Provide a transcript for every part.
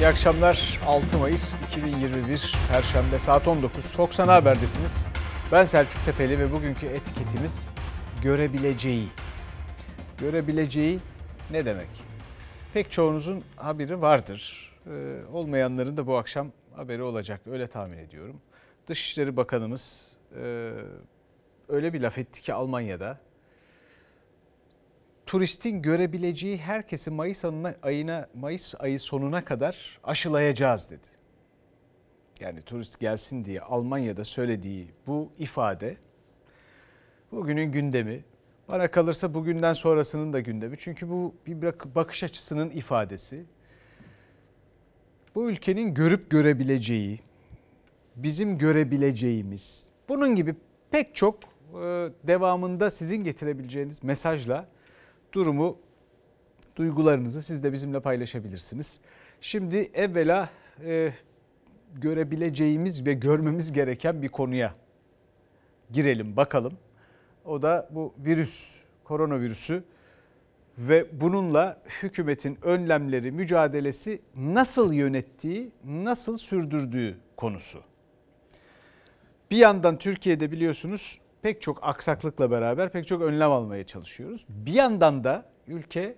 İyi akşamlar. 6 Mayıs 2021 Perşembe saat 19. Fox Ana Haber'desiniz. Ben Selçuk Tepeli ve bugünkü etiketimiz görebileceği. Görebileceği ne demek? Pek çoğunuzun haberi vardır. Ee, olmayanların da bu akşam haberi olacak öyle tahmin ediyorum. Dışişleri Bakanımız e, öyle bir laf etti ki Almanya'da turistin görebileceği herkesi Mayıs ayına, Mayıs ayı sonuna kadar aşılayacağız dedi. Yani turist gelsin diye Almanya'da söylediği bu ifade bugünün gündemi. Bana kalırsa bugünden sonrasının da gündemi. Çünkü bu bir bakış açısının ifadesi. Bu ülkenin görüp görebileceği, bizim görebileceğimiz, bunun gibi pek çok devamında sizin getirebileceğiniz mesajla durumu, duygularınızı siz de bizimle paylaşabilirsiniz. Şimdi evvela e, görebileceğimiz ve görmemiz gereken bir konuya girelim bakalım. O da bu virüs, koronavirüsü ve bununla hükümetin önlemleri, mücadelesi nasıl yönettiği, nasıl sürdürdüğü konusu. Bir yandan Türkiye'de biliyorsunuz pek çok aksaklıkla beraber pek çok önlem almaya çalışıyoruz. Bir yandan da ülke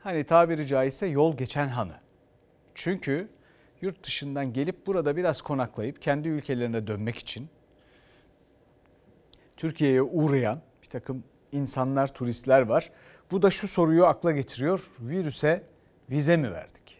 hani tabiri caizse yol geçen hanı. Çünkü yurt dışından gelip burada biraz konaklayıp kendi ülkelerine dönmek için Türkiye'ye uğrayan bir takım insanlar, turistler var. Bu da şu soruyu akla getiriyor. Virüse vize mi verdik?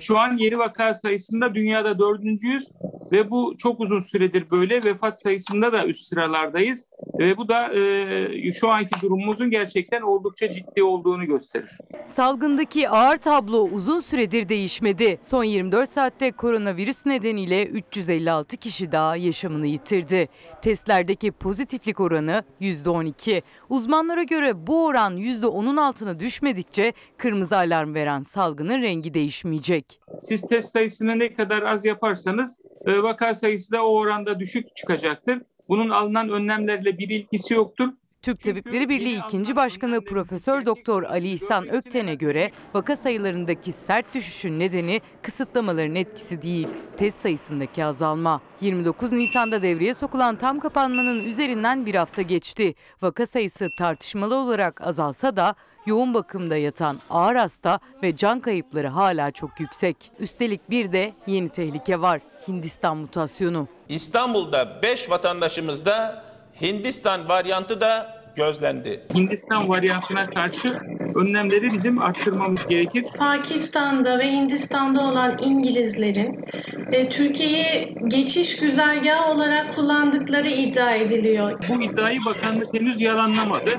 Şu an yeni vaka sayısında dünyada dördüncüyüz ve bu çok uzun süredir böyle. Vefat sayısında da üst sıralardayız ve bu da e, şu anki durumumuzun gerçekten oldukça ciddi olduğunu gösterir. Salgındaki ağır tablo uzun süredir değişmedi. Son 24 saatte koronavirüs nedeniyle 356 kişi daha yaşamını yitirdi. Testlerdeki pozitiflik oranı %12. Uzmanlara göre bu oran %10'un altına düşmedikçe kırmızı alarm veren salgının rengi değişmeyecek. Siz test sayısını ne kadar az yaparsanız e, vaka sayısı da o oranda düşük çıkacaktır. Bunun alınan önlemlerle bir ilgisi yoktur. Türk Tabipleri Birliği 2. Başkanı Profesör Doktor Ali İhsan Ökten'e göre vaka sayılarındaki sert düşüşün nedeni kısıtlamaların etkisi değil, test sayısındaki azalma. 29 Nisan'da devreye sokulan tam kapanmanın üzerinden bir hafta geçti. Vaka sayısı tartışmalı olarak azalsa da yoğun bakımda yatan ağır hasta ve can kayıpları hala çok yüksek. Üstelik bir de yeni tehlike var. Hindistan mutasyonu. İstanbul'da 5 vatandaşımızda Hindistan varyantı da gözlendi. Hindistan varyantına karşı önlemleri bizim arttırmamız gerekir. Pakistan'da ve Hindistan'da olan İngilizlerin e, Türkiye'yi geçiş güzergahı olarak kullandıkları iddia ediliyor. Bu iddiayı bakanlık henüz yalanlamadı.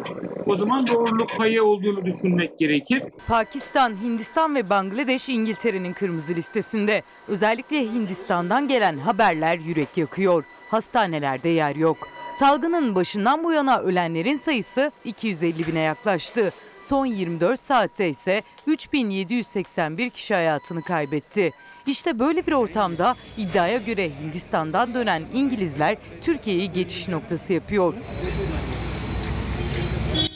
O zaman doğruluk payı olduğunu düşünmek gerekir. Pakistan, Hindistan ve Bangladeş İngiltere'nin kırmızı listesinde. Özellikle Hindistan'dan gelen haberler yürek yakıyor. Hastanelerde yer yok. Salgının başından bu yana ölenlerin sayısı 250 bine yaklaştı. Son 24 saatte ise 3781 kişi hayatını kaybetti. İşte böyle bir ortamda iddiaya göre Hindistan'dan dönen İngilizler Türkiye'yi geçiş noktası yapıyor.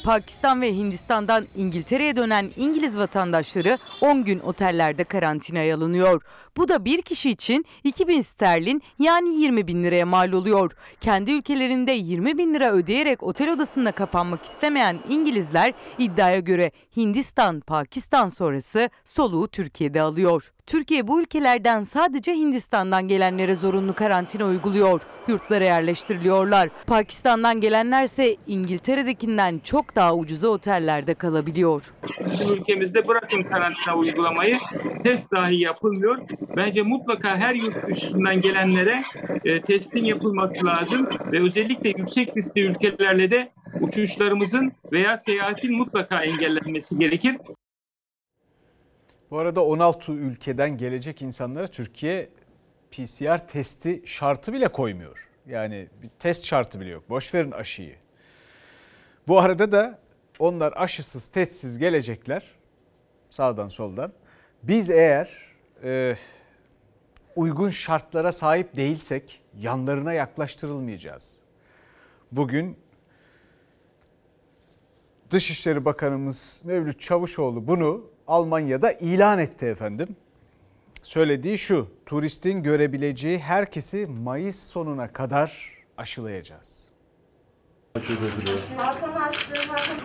Pakistan ve Hindistan'dan İngiltere'ye dönen İngiliz vatandaşları 10 gün otellerde karantinaya alınıyor. Bu da bir kişi için 2000 sterlin yani 20 bin liraya mal oluyor. Kendi ülkelerinde 20 bin lira ödeyerek otel odasında kapanmak istemeyen İngilizler iddiaya göre Hindistan, Pakistan sonrası soluğu Türkiye'de alıyor. Türkiye bu ülkelerden sadece Hindistan'dan gelenlere zorunlu karantina uyguluyor. Yurtlara yerleştiriliyorlar. Pakistan'dan gelenlerse İngiltere'dekinden çok daha ucuza otellerde kalabiliyor. Bizim ülkemizde bırakın karantina uygulamayı test dahi yapılmıyor. Bence mutlaka her yurt dışından gelenlere e, testin yapılması lazım ve özellikle yüksek riskli ülkelerle de uçuşlarımızın veya seyahatin mutlaka engellenmesi gerekir. Bu arada 16 ülkeden gelecek insanlara Türkiye PCR testi şartı bile koymuyor. Yani bir test şartı bile yok. Boş verin aşıyı. Bu arada da onlar aşısız, testsiz gelecekler sağdan soldan. Biz eğer e, uygun şartlara sahip değilsek yanlarına yaklaştırılmayacağız. Bugün Dışişleri Bakanımız Mevlüt Çavuşoğlu bunu Almanya'da ilan etti efendim. Söylediği şu, turistin görebileceği herkesi Mayıs sonuna kadar aşılayacağız.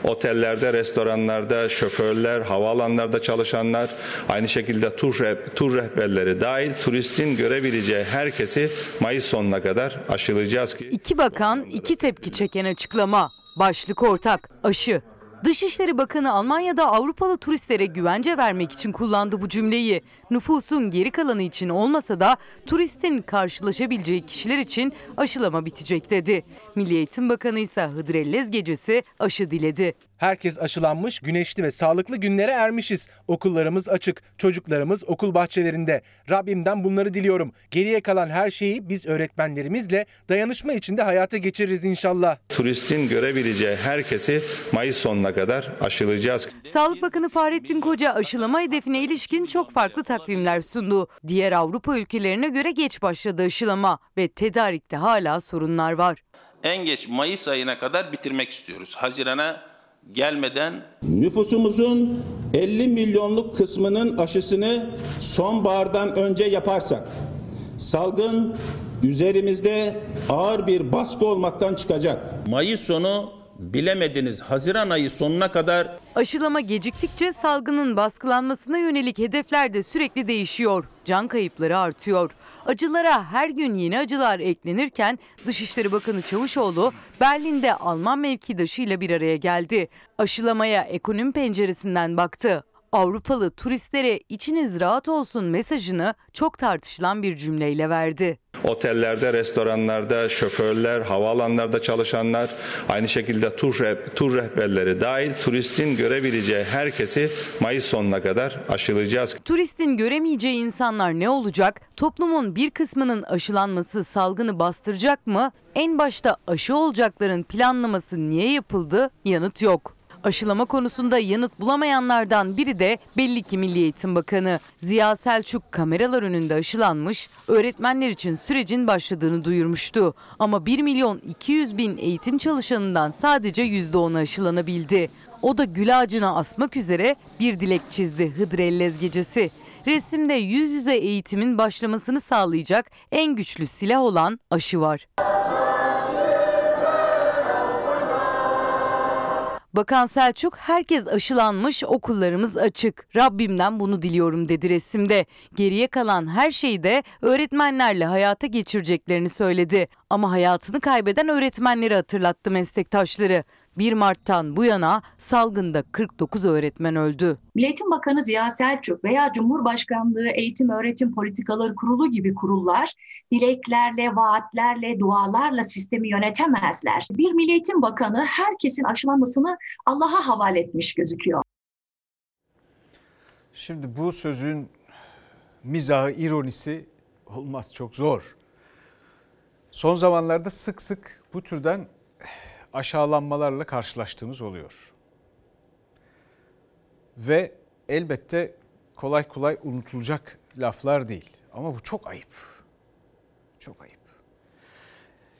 Otellerde, restoranlarda, şoförler, havaalanlarda çalışanlar, aynı şekilde tur, tur rehberleri dahil turistin görebileceği herkesi Mayıs sonuna kadar aşılayacağız ki İki bakan iki tepki çeken açıklama. Başlık ortak, aşı. Dışişleri Bakanı Almanya'da Avrupalı turistlere güvence vermek için kullandı bu cümleyi. Nüfusun geri kalanı için olmasa da turistin karşılaşabileceği kişiler için aşılama bitecek dedi. Milli Eğitim Bakanı ise Hıdrellez gecesi aşı diledi. Herkes aşılanmış, güneşli ve sağlıklı günlere ermişiz. Okullarımız açık, çocuklarımız okul bahçelerinde. Rabbimden bunları diliyorum. Geriye kalan her şeyi biz öğretmenlerimizle dayanışma içinde hayata geçiririz inşallah. turistin görebileceği herkesi Mayıs sonuna kadar aşılayacağız. Sağlık Bakanı Fahrettin Koca aşılama hedefine ilişkin çok farklı takvimler sundu. Diğer Avrupa ülkelerine göre geç başladı aşılama ve tedarikte hala sorunlar var. En geç Mayıs ayına kadar bitirmek istiyoruz. Hazirana gelmeden Nüfusumuzun 50 milyonluk kısmının aşısını sonbahardan önce yaparsak salgın üzerimizde ağır bir baskı olmaktan çıkacak. Mayıs sonu bilemediniz Haziran ayı sonuna kadar Aşılama geciktikçe salgının baskılanmasına yönelik hedefler de sürekli değişiyor. Can kayıpları artıyor. Acılara her gün yeni acılar eklenirken Dışişleri Bakanı Çavuşoğlu Berlin'de Alman mevkidaşıyla bir araya geldi. Aşılamaya ekonomi penceresinden baktı. Avrupalı turistlere içiniz rahat olsun mesajını çok tartışılan bir cümleyle verdi. Otellerde, restoranlarda, şoförler, havaalanlarda çalışanlar, aynı şekilde tur, reh- tur rehberleri dahil turistin görebileceği herkesi Mayıs sonuna kadar aşılayacağız. Turistin göremeyeceği insanlar ne olacak? Toplumun bir kısmının aşılanması salgını bastıracak mı? En başta aşı olacakların planlaması niye yapıldı? Yanıt yok. Aşılama konusunda yanıt bulamayanlardan biri de belli ki Milli Eğitim Bakanı. Ziya Selçuk kameralar önünde aşılanmış, öğretmenler için sürecin başladığını duyurmuştu. Ama 1 milyon 200 bin eğitim çalışanından sadece %10'u aşılanabildi. O da gül ağacına asmak üzere bir dilek çizdi Hıdrellez gecesi. Resimde yüz yüze eğitimin başlamasını sağlayacak en güçlü silah olan aşı var. Bakan Selçuk herkes aşılanmış okullarımız açık. Rabbimden bunu diliyorum dedi resimde. Geriye kalan her şeyi de öğretmenlerle hayata geçireceklerini söyledi. Ama hayatını kaybeden öğretmenleri hatırlattı meslektaşları. 1 Mart'tan bu yana salgında 49 öğretmen öldü. Milli Eğitim Bakanı Ziya Selçuk veya Cumhurbaşkanlığı Eğitim Öğretim Politikaları Kurulu gibi kurullar dileklerle, vaatlerle, dualarla sistemi yönetemezler. Bir Milli Eğitim Bakanı herkesin aşılanmasını Allah'a havale etmiş gözüküyor. Şimdi bu sözün mizahı, ironisi olmaz çok zor. Son zamanlarda sık sık bu türden aşağılanmalarla karşılaştığımız oluyor. Ve elbette kolay kolay unutulacak laflar değil. Ama bu çok ayıp. Çok ayıp.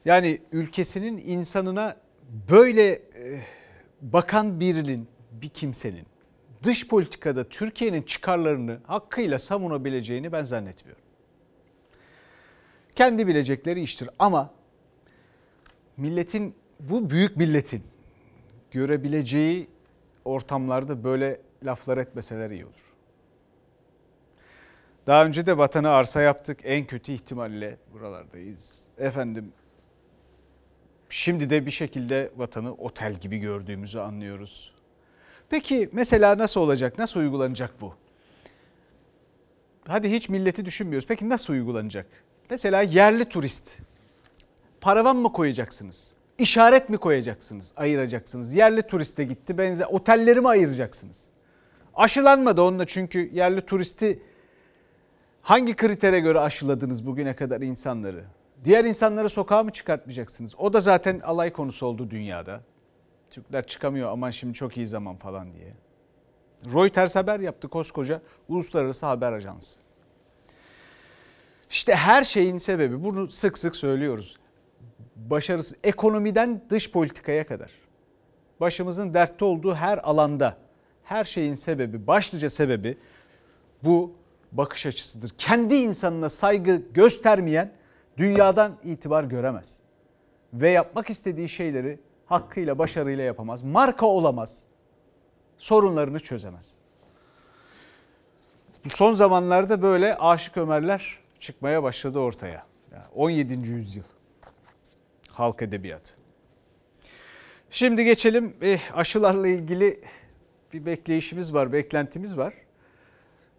Yani ülkesinin insanına böyle e, bakan birinin, bir kimsenin dış politikada Türkiye'nin çıkarlarını hakkıyla savunabileceğini ben zannetmiyorum. Kendi bilecekleri iştir ama milletin bu büyük milletin görebileceği ortamlarda böyle laflar etmeseler iyi olur. Daha önce de vatanı arsa yaptık. En kötü ihtimalle buralardayız. Efendim şimdi de bir şekilde vatanı otel gibi gördüğümüzü anlıyoruz. Peki mesela nasıl olacak? Nasıl uygulanacak bu? Hadi hiç milleti düşünmüyoruz. Peki nasıl uygulanacak? Mesela yerli turist. Paravan mı koyacaksınız? İşaret mi koyacaksınız? Ayıracaksınız. Yerli turiste gitti benzer otelleri mi ayıracaksınız? Aşılanmadı onunla çünkü yerli turisti hangi kritere göre aşıladınız bugüne kadar insanları? Diğer insanları sokağa mı çıkartmayacaksınız? O da zaten alay konusu oldu dünyada. Türkler çıkamıyor aman şimdi çok iyi zaman falan diye. Reuters haber yaptı koskoca uluslararası haber ajansı. İşte her şeyin sebebi bunu sık sık söylüyoruz. Başarısı ekonomiden dış politikaya kadar. başımızın dertte olduğu her alanda her şeyin sebebi, başlıca sebebi bu bakış açısıdır. Kendi insanına saygı göstermeyen dünyadan itibar göremez. Ve yapmak istediği şeyleri hakkıyla, başarıyla yapamaz. Marka olamaz. Sorunlarını çözemez. Son zamanlarda böyle aşık Ömerler çıkmaya başladı ortaya. Yani 17. yüzyıl halk edebiyatı. Şimdi geçelim eh, aşılarla ilgili bir bekleyişimiz var, beklentimiz var.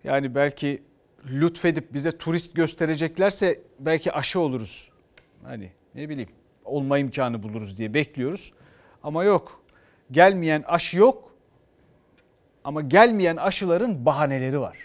Yani belki lütfedip bize turist göstereceklerse belki aşı oluruz. Hani ne bileyim olma imkanı buluruz diye bekliyoruz. Ama yok. Gelmeyen aşı yok. Ama gelmeyen aşıların bahaneleri var.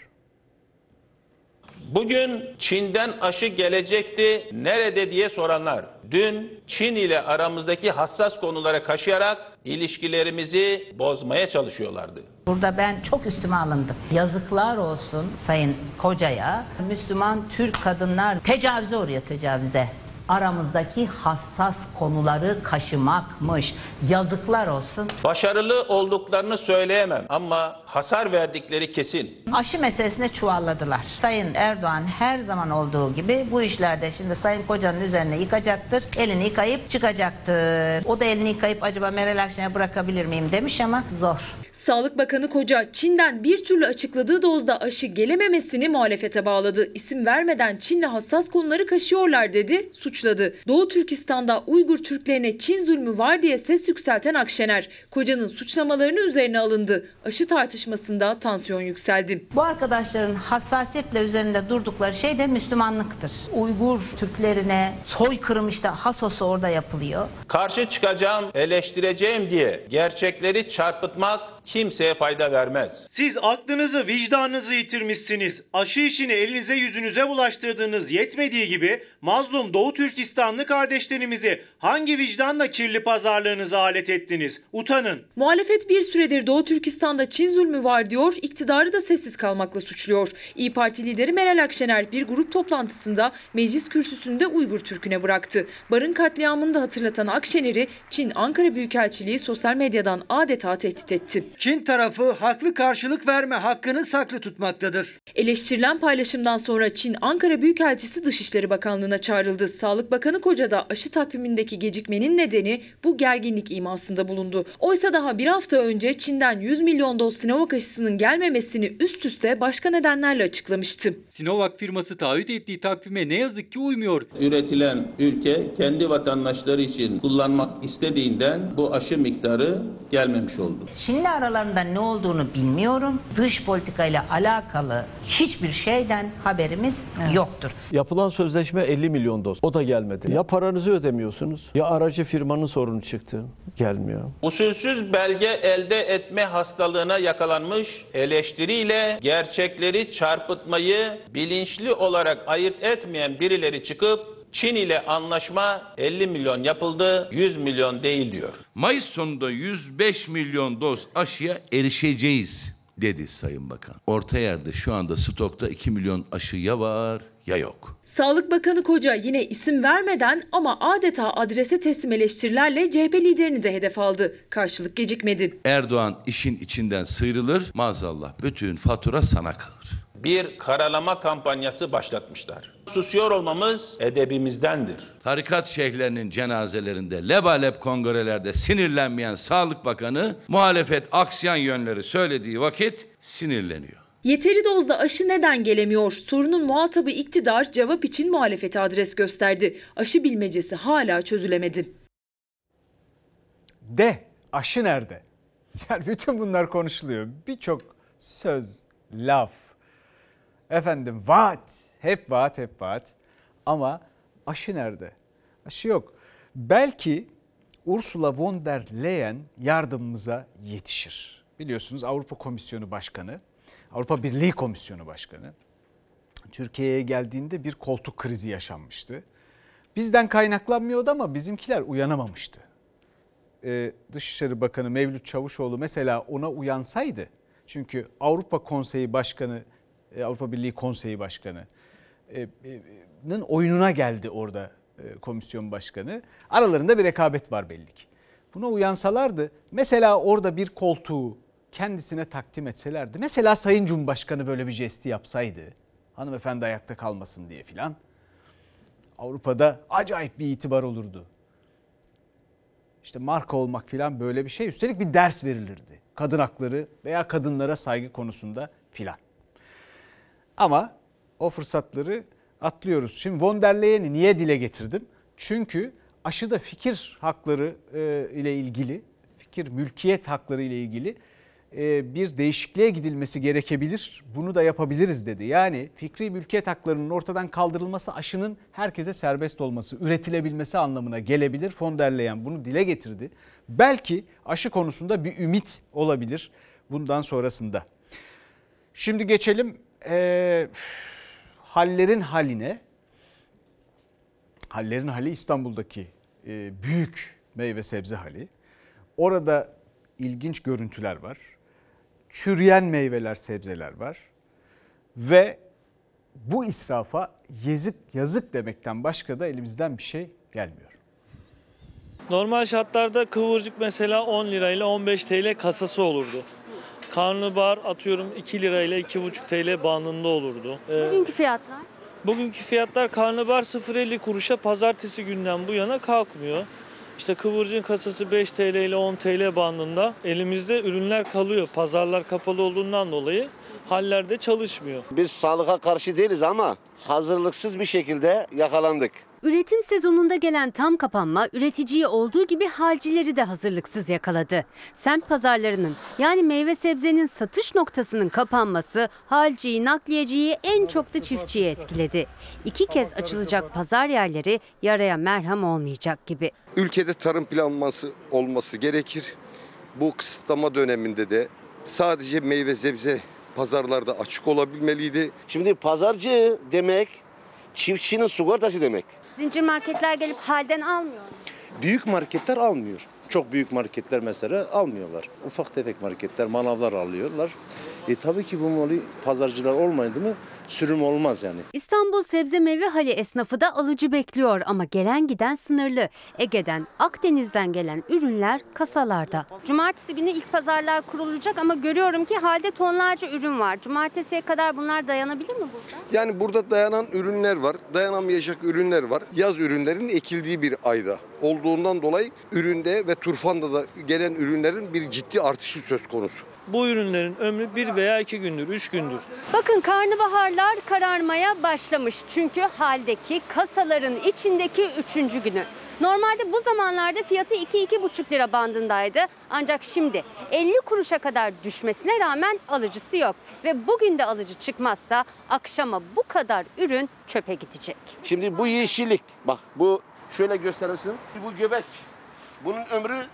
Bugün Çin'den aşı gelecekti nerede diye soranlar. Dün Çin ile aramızdaki hassas konulara kaşıyarak ilişkilerimizi bozmaya çalışıyorlardı. Burada ben çok üstüme alındım. Yazıklar olsun Sayın Koca'ya. Müslüman Türk kadınlar tecavüze uğruyor tecavüze. Aramızdaki hassas konuları kaşımakmış. Yazıklar olsun. Başarılı olduklarını söyleyemem ama hasar verdikleri kesin. Aşı meselesine çuvalladılar. Sayın Erdoğan her zaman olduğu gibi bu işlerde şimdi Sayın Koca'nın üzerine yıkacaktır. Elini yıkayıp çıkacaktır. O da elini yıkayıp acaba Meral Akşener'e bırakabilir miyim demiş ama zor. Sağlık Bakanı Koca Çin'den bir türlü açıkladığı dozda aşı gelememesini muhalefete bağladı. İsim vermeden Çin'le hassas konuları kaşıyorlar dedi, suçladı. Doğu Türkistan'da Uygur Türklerine Çin zulmü var diye ses yükselten Akşener, Koca'nın suçlamalarını üzerine alındı. Aşı tartışmasında tansiyon yükseldi. Bu arkadaşların hassasiyetle üzerinde durdukları şey de Müslümanlıktır. Uygur Türklerine soykırım işte hasosu orada yapılıyor. Karşı çıkacağım, eleştireceğim diye gerçekleri çarpıtmak kimseye fayda vermez. Siz aklınızı, vicdanınızı yitirmişsiniz. Aşı işini elinize yüzünüze bulaştırdığınız yetmediği gibi mazlum Doğu Türkistanlı kardeşlerimizi hangi vicdanla kirli pazarlığınıza alet ettiniz? Utanın. Muhalefet bir süredir Doğu Türkistan'da Çin zulmü var diyor, iktidarı da sessiz kalmakla suçluyor. İyi Parti lideri Meral Akşener bir grup toplantısında meclis kürsüsünde Uygur Türk'üne bıraktı. Barın katliamını da hatırlatan Akşener'i Çin Ankara Büyükelçiliği sosyal medyadan adeta tehdit etti. Çin tarafı haklı karşılık verme hakkını saklı tutmaktadır. Eleştirilen paylaşımdan sonra Çin Ankara Büyükelçisi Dışişleri Bakanlığı'na çağrıldı. Sağlık Bakanı Koca da aşı takvimindeki gecikmenin nedeni bu gerginlik imasında bulundu. Oysa daha bir hafta önce Çin'den 100 milyon doz Sinovac aşısının gelmemesini üst üste başka nedenlerle açıklamıştı. Sinovac firması taahhüt ettiği takvime ne yazık ki uymuyor. Üretilen ülke kendi vatandaşları için kullanmak istediğinden bu aşı miktarı gelmemiş oldu. Çin'le aralarında ne olduğunu bilmiyorum. Dış politikayla alakalı hiçbir şeyden haberimiz yoktur. Yapılan sözleşme 50 milyon doz. O da gelmedi. Ya paranızı ödemiyorsunuz ya aracı firmanın sorunu çıktı. Gelmiyor. Usulsüz belge elde etme hastalığına yakalanmış, eleştiriyle gerçekleri çarpıtmayı bilinçli olarak ayırt etmeyen birileri çıkıp Çin ile anlaşma 50 milyon yapıldı, 100 milyon değil diyor. Mayıs sonunda 105 milyon doz aşıya erişeceğiz dedi Sayın Bakan. Orta yerde şu anda stokta 2 milyon aşı ya var ya yok. Sağlık Bakanı Koca yine isim vermeden ama adeta adrese teslim eleştirilerle CHP liderini de hedef aldı. Karşılık gecikmedi. Erdoğan işin içinden sıyrılır maazallah bütün fatura sana kalır. Bir karalama kampanyası başlatmışlar. Susuyor olmamız edebimizdendir. Tarikat şeyhlerinin cenazelerinde, lebalep kongrelerde sinirlenmeyen Sağlık Bakanı muhalefet aksiyon yönleri söylediği vakit sinirleniyor. Yeteri dozda aşı neden gelemiyor? Sorunun muhatabı iktidar cevap için muhalefete adres gösterdi. Aşı bilmecesi hala çözülemedi. De aşı nerede? Yani bütün bunlar konuşuluyor. Birçok söz, laf, efendim vaat, hep vaat, hep vaat. Ama aşı nerede? Aşı yok. Belki Ursula von der Leyen yardımımıza yetişir. Biliyorsunuz Avrupa Komisyonu Başkanı, Avrupa Birliği Komisyonu Başkanı Türkiye'ye geldiğinde bir koltuk krizi yaşanmıştı. Bizden kaynaklanmıyordu ama bizimkiler uyanamamıştı. Ee, Dışişleri Bakanı Mevlüt Çavuşoğlu mesela ona uyansaydı çünkü Avrupa Konseyi Başkanı, e, Avrupa Birliği Konseyi Başkanı'nın oyununa geldi orada e, komisyon başkanı. Aralarında bir rekabet var belli ki. buna uyansalardı mesela orada bir koltuğu kendisine takdim etselerdi. Mesela Sayın Cumhurbaşkanı böyle bir jesti yapsaydı hanımefendi ayakta kalmasın diye filan. Avrupa'da acayip bir itibar olurdu. İşte marka olmak filan böyle bir şey. Üstelik bir ders verilirdi. Kadın hakları veya kadınlara saygı konusunda filan. Ama o fırsatları atlıyoruz. Şimdi von der Leyen'i niye dile getirdim? Çünkü aşıda fikir hakları e, ile ilgili, fikir mülkiyet hakları ile ilgili e, bir değişikliğe gidilmesi gerekebilir. Bunu da yapabiliriz dedi. Yani fikri mülkiyet haklarının ortadan kaldırılması aşının herkese serbest olması, üretilebilmesi anlamına gelebilir. Von der Leyen bunu dile getirdi. Belki aşı konusunda bir ümit olabilir bundan sonrasında. Şimdi geçelim e, hallerin haline. Hallerin hali İstanbul'daki e, büyük meyve sebze hali. Orada ilginç görüntüler var. Çürüyen meyveler, sebzeler var. Ve bu israfa yazık yazık demekten başka da elimizden bir şey gelmiyor. Normal şartlarda kıvırcık mesela 10 lirayla 15 TL kasası olurdu. Karnabahar atıyorum 2 lirayla 2,5 TL bandında olurdu. Ee, Bugünkü fiyatlar? bugünkü fiyatlar karnabahar 0.50 kuruşa pazartesi günden bu yana kalkmıyor. İşte kıvırcığın kasası 5 TL ile 10 TL bandında. Elimizde ürünler kalıyor. Pazarlar kapalı olduğundan dolayı hallerde çalışmıyor. Biz sağlığa karşı değiliz ama hazırlıksız bir şekilde yakalandık. Üretim sezonunda gelen tam kapanma üreticiyi olduğu gibi halcileri de hazırlıksız yakaladı. Semt pazarlarının yani meyve sebzenin satış noktasının kapanması halciyi, nakliyeciyi en çok da çiftçiyi etkiledi. İki kez açılacak pazar yerleri yaraya merhem olmayacak gibi. Ülkede tarım planlaması olması gerekir. Bu kısıtlama döneminde de sadece meyve sebze pazarlarda açık olabilmeliydi. Şimdi pazarcı demek çiftçinin sigortası demek. Zincir marketler gelip halden almıyor. Büyük marketler almıyor. Çok büyük marketler mesela almıyorlar. Ufak tefek marketler, manavlar alıyorlar. E tabii ki bu malı pazarcılar olmayındı mı sürüm olmaz yani. İstanbul sebze meyve hali esnafı da alıcı bekliyor ama gelen giden sınırlı. Ege'den, Akdeniz'den gelen ürünler kasalarda. Cumartesi günü ilk pazarlar kurulacak ama görüyorum ki halde tonlarca ürün var. Cumartesiye kadar bunlar dayanabilir mi burada? Yani burada dayanan ürünler var, dayanamayacak ürünler var. Yaz ürünlerinin ekildiği bir ayda olduğundan dolayı üründe ve turfanda da gelen ürünlerin bir ciddi artışı söz konusu. Bu ürünlerin ömrü bir veya iki gündür, üç gündür. Bakın karnabaharlar kararmaya başlamış. Çünkü haldeki kasaların içindeki üçüncü günü. Normalde bu zamanlarda fiyatı 2-2,5 lira bandındaydı. Ancak şimdi 50 kuruşa kadar düşmesine rağmen alıcısı yok. Ve bugün de alıcı çıkmazsa akşama bu kadar ürün çöpe gidecek. Şimdi bu yeşillik bak bu şöyle gösterirsin. Bu göbek bunun ömrü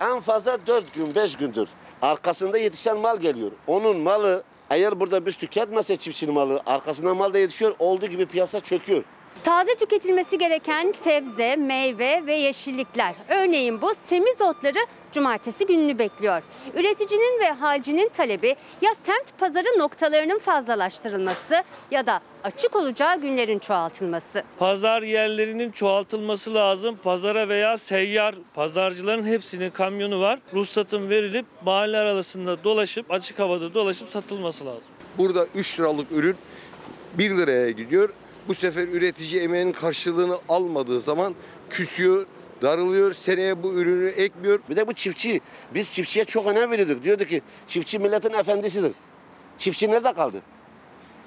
en fazla 4 gün 5 gündür. Arkasında yetişen mal geliyor. Onun malı eğer burada biz tüketmezse çiftçinin malı arkasından mal da yetişiyor. Olduğu gibi piyasa çöküyor. Taze tüketilmesi gereken sebze, meyve ve yeşillikler. Örneğin bu semizotları cumartesi gününü bekliyor. Üreticinin ve halcinin talebi ya semt pazarı noktalarının fazlalaştırılması ya da açık olacağı günlerin çoğaltılması. Pazar yerlerinin çoğaltılması lazım. Pazara veya seyyar pazarcıların hepsinin kamyonu var. Ruhsatın verilip mahalle arasında dolaşıp açık havada dolaşıp satılması lazım. Burada 3 liralık ürün 1 liraya gidiyor. Bu sefer üretici emeğinin karşılığını almadığı zaman küsüyor, darılıyor, seneye bu ürünü ekmiyor. Bir de bu çiftçi. Biz çiftçiye çok önem veriyorduk. Diyordu ki çiftçi milletin efendisidir. Çiftçi nerede kaldı?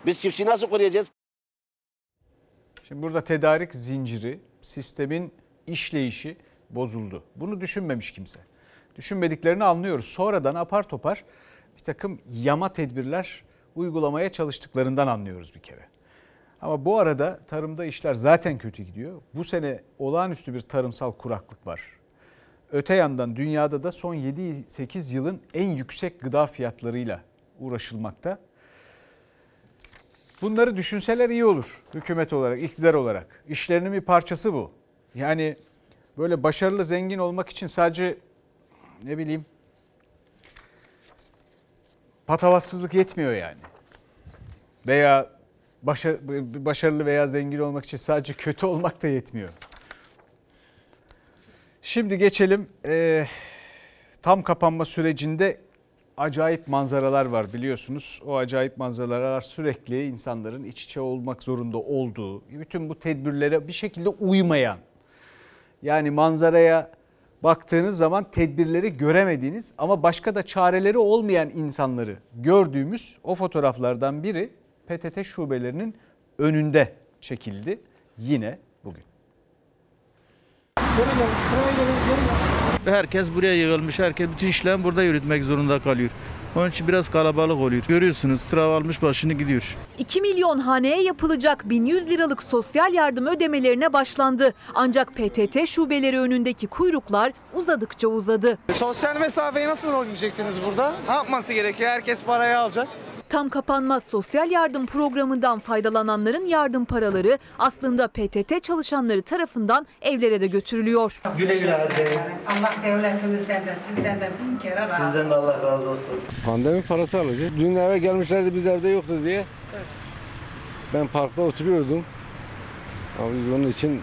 Biz çiftçiyi nasıl koruyacağız? Şimdi burada tedarik zinciri, sistemin işleyişi bozuldu. Bunu düşünmemiş kimse. Düşünmediklerini anlıyoruz. Sonradan apar topar bir takım yama tedbirler uygulamaya çalıştıklarından anlıyoruz bir kere. Ama bu arada tarımda işler zaten kötü gidiyor. Bu sene olağanüstü bir tarımsal kuraklık var. Öte yandan dünyada da son 7-8 yılın en yüksek gıda fiyatlarıyla uğraşılmakta. Bunları düşünseler iyi olur hükümet olarak, iktidar olarak. İşlerinin bir parçası bu. Yani böyle başarılı zengin olmak için sadece ne bileyim patavatsızlık yetmiyor yani. Veya başarılı veya zengin olmak için sadece kötü olmak da yetmiyor. Şimdi geçelim eee, tam kapanma sürecinde acayip manzaralar var biliyorsunuz. O acayip manzaralar sürekli insanların iç içe olmak zorunda olduğu, bütün bu tedbirlere bir şekilde uymayan, yani manzaraya baktığınız zaman tedbirleri göremediğiniz ama başka da çareleri olmayan insanları gördüğümüz o fotoğraflardan biri PTT şubelerinin önünde çekildi yine bugün. Herkes buraya yığılmış. Herkes bütün işlem burada yürütmek zorunda kalıyor. Onun için biraz kalabalık oluyor. Görüyorsunuz sıra almış başını gidiyor. 2 milyon haneye yapılacak 1100 liralık sosyal yardım ödemelerine başlandı. Ancak PTT şubeleri önündeki kuyruklar uzadıkça uzadı. Sosyal mesafeyi nasıl olabileceksiniz burada? Ne yapması gerekiyor? Herkes parayı alacak. Tam kapanmaz sosyal yardım programından faydalananların yardım paraları aslında PTT çalışanları tarafından evlere de götürülüyor. Güle güle harcayın. Allah devletimizden de sizden de bin kere razı olsun. Sizden de Allah razı olsun. Pandemi parası alacağız. Dün eve gelmişlerdi biz evde yoktu diye. Ben parkta oturuyordum. Ama biz onun için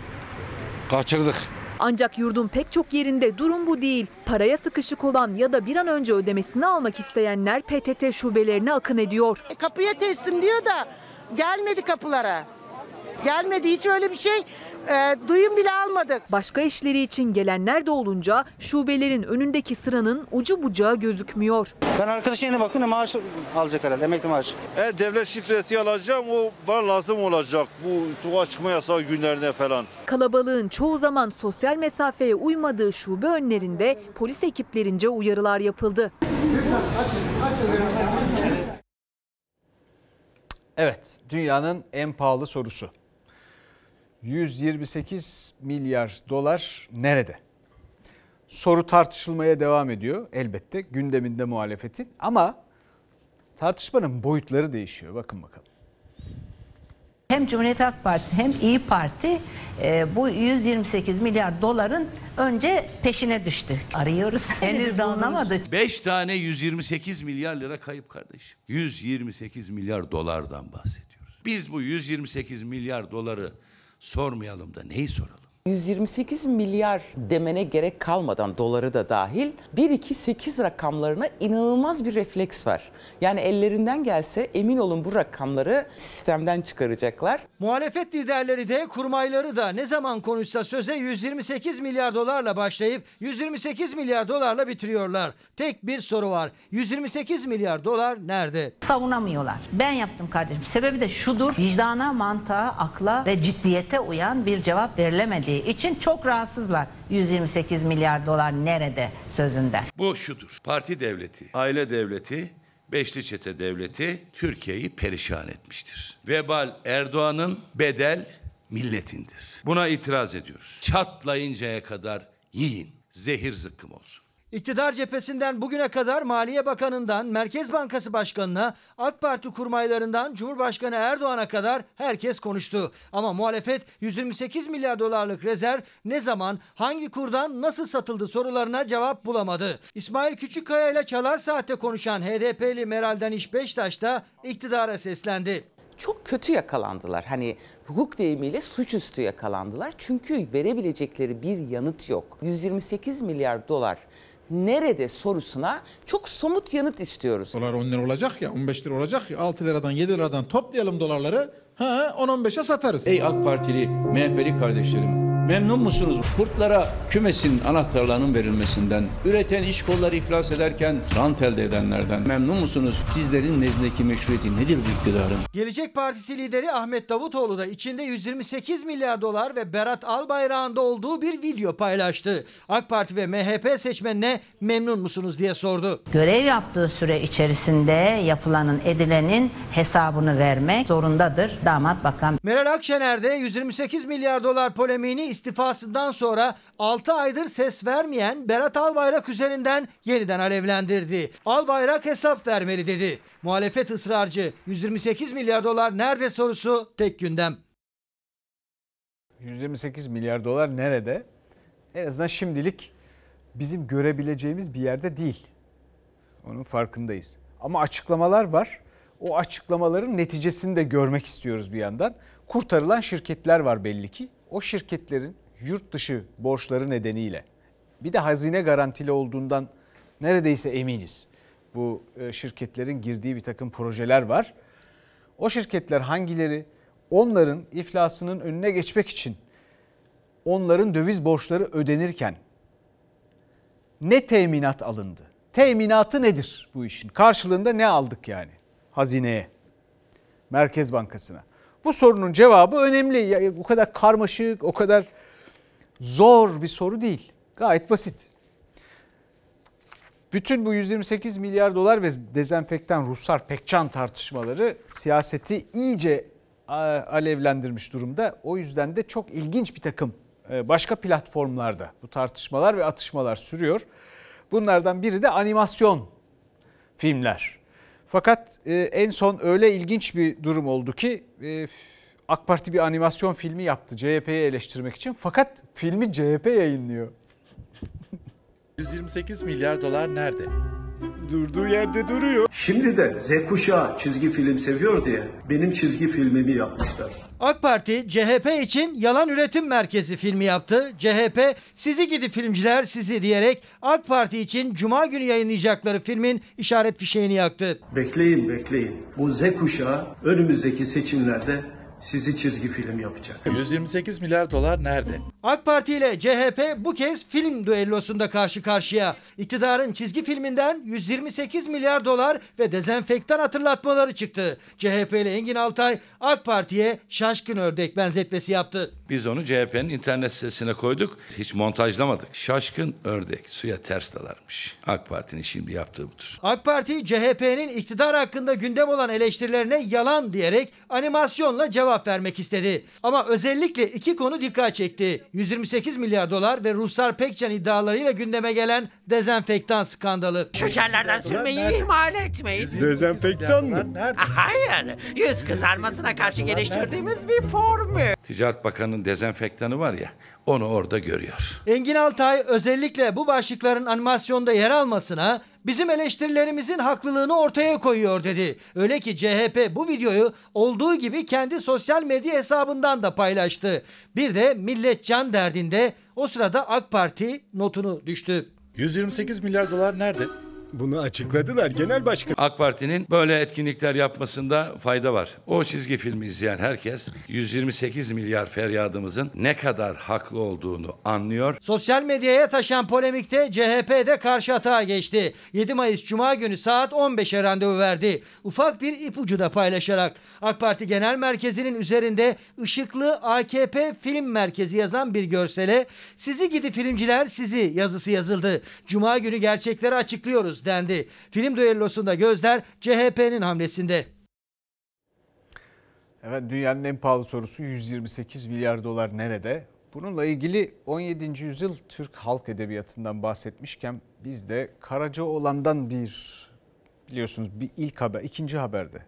kaçırdık. Ancak yurdun pek çok yerinde durum bu değil. Paraya sıkışık olan ya da bir an önce ödemesini almak isteyenler PTT şubelerine akın ediyor. Kapıya teslim diyor da gelmedi kapılara. Gelmedi hiç öyle bir şey e, duyum bile almadık. Başka işleri için gelenler de olunca şubelerin önündeki sıranın ucu bucağı gözükmüyor. Ben arkadaşın yerine bakın maaş alacak herhalde emekli maaşı. E, devlet şifresi alacağım o bana lazım olacak bu sokağa çıkma yasağı günlerine falan. Kalabalığın çoğu zaman sosyal mesafeye uymadığı şube önlerinde polis ekiplerince uyarılar yapıldı. Evet, dünyanın en pahalı sorusu. 128 milyar dolar nerede? Soru tartışılmaya devam ediyor elbette gündeminde muhalefetin ama tartışmanın boyutları değişiyor. Bakın bakalım. Hem Cumhuriyet Halk Partisi hem İyi Parti e, bu 128 milyar doların önce peşine düştü. Arıyoruz. Henüz bulunamadı. 5 tane 128 milyar lira kayıp kardeşim. 128 milyar dolardan bahsediyoruz. Biz bu 128 milyar doları sormayalım da neyi soralım? 128 milyar demene gerek kalmadan doları da dahil 1-2-8 rakamlarına inanılmaz bir refleks var. Yani ellerinden gelse emin olun bu rakamları sistemden çıkaracaklar. Muhalefet liderleri de kurmayları da ne zaman konuşsa söze 128 milyar dolarla başlayıp 128 milyar dolarla bitiriyorlar. Tek bir soru var. 128 milyar dolar nerede? Savunamıyorlar. Ben yaptım kardeşim. Sebebi de şudur. Vicdana, mantığa, akla ve ciddiyete uyan bir cevap verilemediği için çok rahatsızlar. 128 milyar dolar nerede sözünde. Bu şudur. Parti devleti, aile devleti, beşli çete devleti Türkiye'yi perişan etmiştir. Vebal Erdoğan'ın bedel milletindir. Buna itiraz ediyoruz. Çatlayıncaya kadar yiyin. Zehir zıkkım olsun. İktidar cephesinden bugüne kadar Maliye Bakanı'ndan Merkez Bankası Başkanı'na, AK Parti kurmaylarından Cumhurbaşkanı Erdoğan'a kadar herkes konuştu. Ama muhalefet 128 milyar dolarlık rezerv ne zaman, hangi kurdan nasıl satıldı sorularına cevap bulamadı. İsmail Küçükkaya ile Çalar Saat'te konuşan HDP'li Meral Daniş Beştaş da iktidara seslendi çok kötü yakalandılar. Hani hukuk deyimiyle suçüstü yakalandılar. Çünkü verebilecekleri bir yanıt yok. 128 milyar dolar nerede sorusuna çok somut yanıt istiyoruz. Dolar 10 lira olacak ya 15 lira olacak ya 6 liradan 7 liradan toplayalım dolarları ha 10-15'e satarız. Ey AK Partili, MHP'li kardeşlerim memnun musunuz? Kurtlara kümesin anahtarlarının verilmesinden, üreten iş kolları iflas ederken rant elde edenlerden memnun musunuz? Sizlerin nezdindeki meşruiyeti nedir bu iktidarın? Gelecek Partisi lideri Ahmet Davutoğlu da içinde 128 milyar dolar ve Berat Albayrak'ın olduğu bir video paylaştı. AK Parti ve MHP seçmenine memnun musunuz diye sordu. Görev yaptığı süre içerisinde yapılanın edilenin hesabını vermek zorundadır damat bakan. Meral Akşener de 128 milyar dolar polemiğini istifasından sonra 6 aydır ses vermeyen Berat Albayrak üzerinden yeniden alevlendirdi. Albayrak hesap vermeli dedi. Muhalefet ısrarcı 128 milyar dolar nerede sorusu tek gündem. 128 milyar dolar nerede? En azından şimdilik bizim görebileceğimiz bir yerde değil. Onun farkındayız. Ama açıklamalar var. O açıklamaların neticesini de görmek istiyoruz bir yandan. Kurtarılan şirketler var belli ki. O şirketlerin yurt dışı borçları nedeniyle Bir de hazine garantili olduğundan neredeyse eminiz. Bu e, şirketlerin girdiği bir takım projeler var. O şirketler hangileri? Onların iflasının önüne geçmek için onların döviz borçları ödenirken ne teminat alındı? Teminatı nedir bu işin? Karşılığında ne aldık yani hazineye, Merkez Bankası'na? Bu sorunun cevabı önemli. Ya, bu kadar karmaşık, o kadar zor bir soru değil. Gayet basit. Bütün bu 128 milyar dolar ve dezenfektan Ruslar Pekcan tartışmaları siyaseti iyice alevlendirmiş durumda. O yüzden de çok ilginç bir takım e, başka platformlarda bu tartışmalar ve atışmalar sürüyor. Bunlardan biri de animasyon filmler. Fakat e, en son öyle ilginç bir durum oldu ki e, AK Parti bir animasyon filmi yaptı CHP'yi eleştirmek için. Fakat filmi CHP yayınlıyor. 128 milyar dolar nerede? Durduğu yerde duruyor. Şimdi de Z kuşağı çizgi film seviyor diye benim çizgi filmimi yapmışlar. AK Parti CHP için yalan üretim merkezi filmi yaptı. CHP sizi gidi filmciler sizi diyerek AK Parti için cuma günü yayınlayacakları filmin işaret fişeğini yaktı. Bekleyin bekleyin. Bu Z kuşağı önümüzdeki seçimlerde sizi çizgi film yapacak. 128 milyar dolar nerede? AK Parti ile CHP bu kez film düellosunda karşı karşıya. İktidarın çizgi filminden 128 milyar dolar ve dezenfektan hatırlatmaları çıktı. CHP'li Engin Altay AK Parti'ye şaşkın ördek benzetmesi yaptı. Biz onu CHP'nin internet sitesine koyduk. Hiç montajlamadık. Şaşkın ördek suya ters dalarmış. AK Parti'nin şimdi yaptığı budur. AK Parti CHP'nin iktidar hakkında gündem olan eleştirilerine yalan diyerek animasyonla cevap vermek istedi. Ama özellikle iki konu dikkat çekti. 128 milyar dolar ve Ruslar Pekcan iddialarıyla gündeme gelen dezenfektan skandalı. Şekerlerden sürmeyi ihmal etmeyin. Dezenfektan mı? Hayır, yüz kızarmasına karşı geliştirdiğimiz bir formül. Ticaret Bakanı'nın dezenfektanı var ya onu orada görüyor. Engin Altay özellikle bu başlıkların animasyonda yer almasına bizim eleştirilerimizin haklılığını ortaya koyuyor dedi. Öyle ki CHP bu videoyu olduğu gibi kendi sosyal medya hesabından da paylaştı. Bir de millet can derdinde o sırada AK Parti notunu düştü. 128 milyar dolar nerede? Bunu açıkladılar genel başkan. AK Parti'nin böyle etkinlikler yapmasında fayda var. O çizgi filmi izleyen herkes 128 milyar feryadımızın ne kadar haklı olduğunu anlıyor. Sosyal medyaya taşan polemikte CHP de karşı atağa geçti. 7 Mayıs Cuma günü saat 15'e randevu verdi. Ufak bir ipucu da paylaşarak AK Parti Genel Merkezi'nin üzerinde ışıklı AKP Film Merkezi yazan bir görsele sizi gidi filmciler sizi yazısı yazıldı. Cuma günü gerçekleri açıklıyoruz dendi. Film düellosunda gözler CHP'nin hamlesinde. Evet dünyanın en pahalı sorusu 128 milyar dolar nerede? Bununla ilgili 17. yüzyıl Türk halk edebiyatından bahsetmişken biz de Karacaoğlan'dan bir biliyorsunuz bir ilk haber, ikinci haberde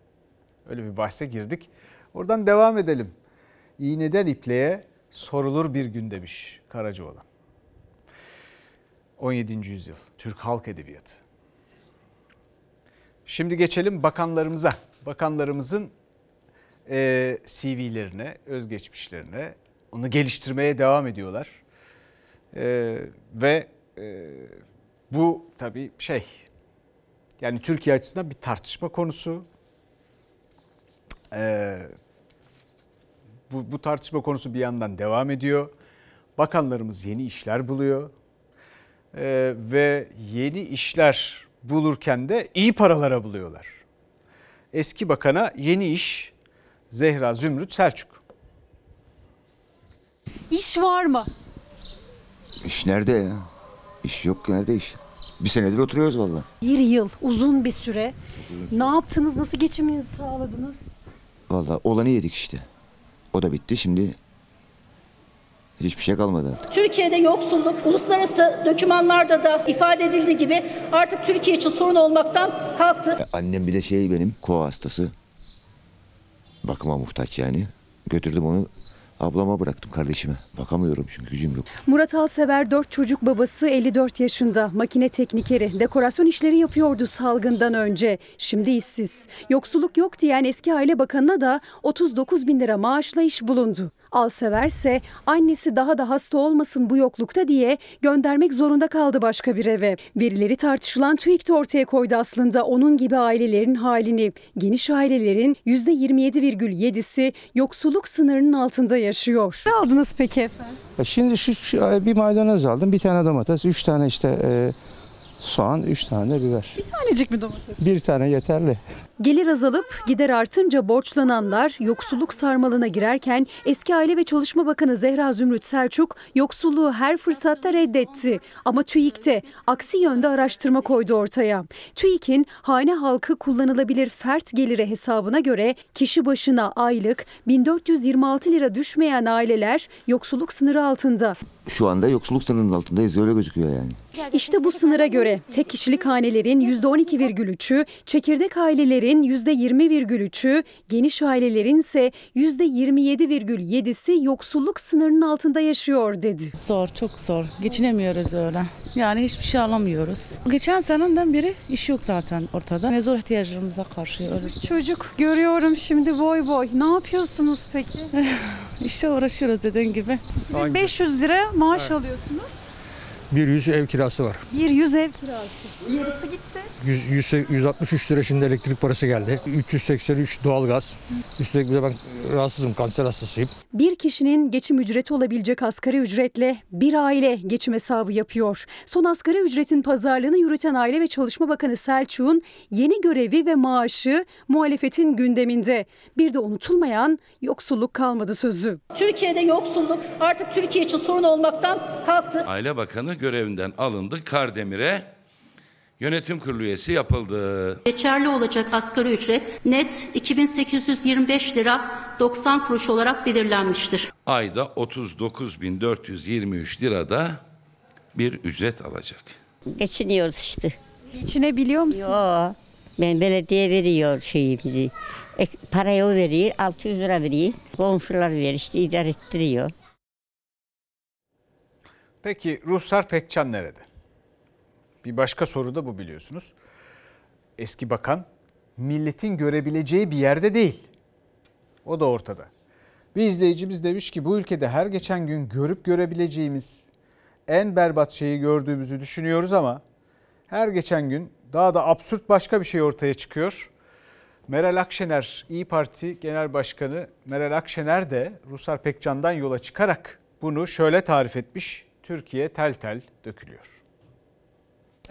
öyle bir bahse girdik. Oradan devam edelim. İğneden ipliğe sorulur bir gün demiş Karacaoğlan. 17. yüzyıl Türk halk edebiyatı. Şimdi geçelim bakanlarımıza. Bakanlarımızın e, CV'lerine, özgeçmişlerine onu geliştirmeye devam ediyorlar. E, ve e, bu tabii şey yani Türkiye açısından bir tartışma konusu. E, bu, bu tartışma konusu bir yandan devam ediyor. Bakanlarımız yeni işler buluyor. E, ve yeni işler bulurken de iyi paralara buluyorlar. Eski bakana yeni iş Zehra Zümrüt Selçuk. İş var mı? İş nerede ya? İş yok nerede iş? Bir senedir oturuyoruz valla. Bir yıl uzun bir süre. Ne yaptınız? Nasıl geçiminizi sağladınız? Valla olanı yedik işte. O da bitti şimdi hiçbir şey kalmadı artık. Türkiye'de yoksulluk uluslararası dokümanlarda da ifade edildiği gibi artık Türkiye için sorun olmaktan kalktı. Ya annem bir de şey benim kova hastası. Bakıma muhtaç yani. Götürdüm onu ablama bıraktım kardeşime. Bakamıyorum çünkü gücüm yok. Murat Alsever 4 çocuk babası 54 yaşında. Makine teknikeri. Dekorasyon işleri yapıyordu salgından önce. Şimdi işsiz. Yoksulluk yok diyen eski aile bakanına da 39 bin lira maaşla iş bulundu. Alseverse annesi daha da hasta olmasın bu yoklukta diye göndermek zorunda kaldı başka bir eve. Verileri tartışılan TÜİK de ortaya koydu aslında onun gibi ailelerin halini. Geniş ailelerin %27,7'si yoksulluk sınırının altında yaşıyor. Ne aldınız peki efendim? Şimdi şu, şu bir maydanoz aldım, bir tane domates, üç tane işte e, soğan, üç tane de biber. Bir tanecik mi domates? Bir tane yeterli. Gelir azalıp gider artınca borçlananlar yoksulluk sarmalına girerken eski Aile ve Çalışma Bakanı Zehra Zümrüt Selçuk yoksulluğu her fırsatta reddetti. Ama TÜİK'te aksi yönde araştırma koydu ortaya. TÜİK'in hane halkı kullanılabilir fert geliri hesabına göre kişi başına aylık 1426 lira düşmeyen aileler yoksulluk sınırı altında. Şu anda yoksulluk sınırının altındayız öyle gözüküyor yani. İşte bu sınıra göre tek kişilik hanelerin %12,3'ü, çekirdek ailelerin %20,3'ü, geniş ailelerin ise %27,7'si yoksulluk sınırının altında yaşıyor dedi. Zor, çok zor. Geçinemiyoruz öyle. Yani hiçbir şey alamıyoruz. Geçen seneden beri iş yok zaten ortada. Ne zor ihtiyaclarımıza karşılıyoruz. Çocuk görüyorum şimdi boy boy. Ne yapıyorsunuz peki? işte uğraşıyoruz dediğin gibi. 500 lira maaş alıyorsunuz. Bir yüz ev kirası var. Bir yüz ev kirası. Yarısı gitti. 100, 100, 163 lira şimdi elektrik parası geldi. 383 doğalgaz. Üstelik bir de ben rahatsızım, kanser hastasıyım. Bir kişinin geçim ücreti olabilecek asgari ücretle bir aile geçim hesabı yapıyor. Son asgari ücretin pazarlığını yürüten Aile ve Çalışma Bakanı Selçuk'un yeni görevi ve maaşı muhalefetin gündeminde. Bir de unutulmayan yoksulluk kalmadı sözü. Türkiye'de yoksulluk artık Türkiye için sorun olmaktan kalktı. Aile Bakanı görevinden alındı. Kardemir'e yönetim kurulu üyesi yapıldı. Geçerli olacak asgari ücret net 2825 lira 90 kuruş olarak belirlenmiştir. Ayda 39.423 lirada bir ücret alacak. Geçiniyoruz işte. Geçinebiliyor musun? Yok. Ben belediye veriyor şeyimizi. E, parayı o veriyor, 600 lira veriyor. Komşular veriyor, işte idare ettiriyor. Peki Ruhsar Pekcan nerede? Bir başka soru da bu biliyorsunuz. Eski bakan milletin görebileceği bir yerde değil. O da ortada. Bir izleyicimiz demiş ki bu ülkede her geçen gün görüp görebileceğimiz en berbat şeyi gördüğümüzü düşünüyoruz ama her geçen gün daha da absürt başka bir şey ortaya çıkıyor. Meral Akşener, İyi Parti Genel Başkanı Meral Akşener de Ruslar Pekcan'dan yola çıkarak bunu şöyle tarif etmiş. Türkiye tel tel dökülüyor.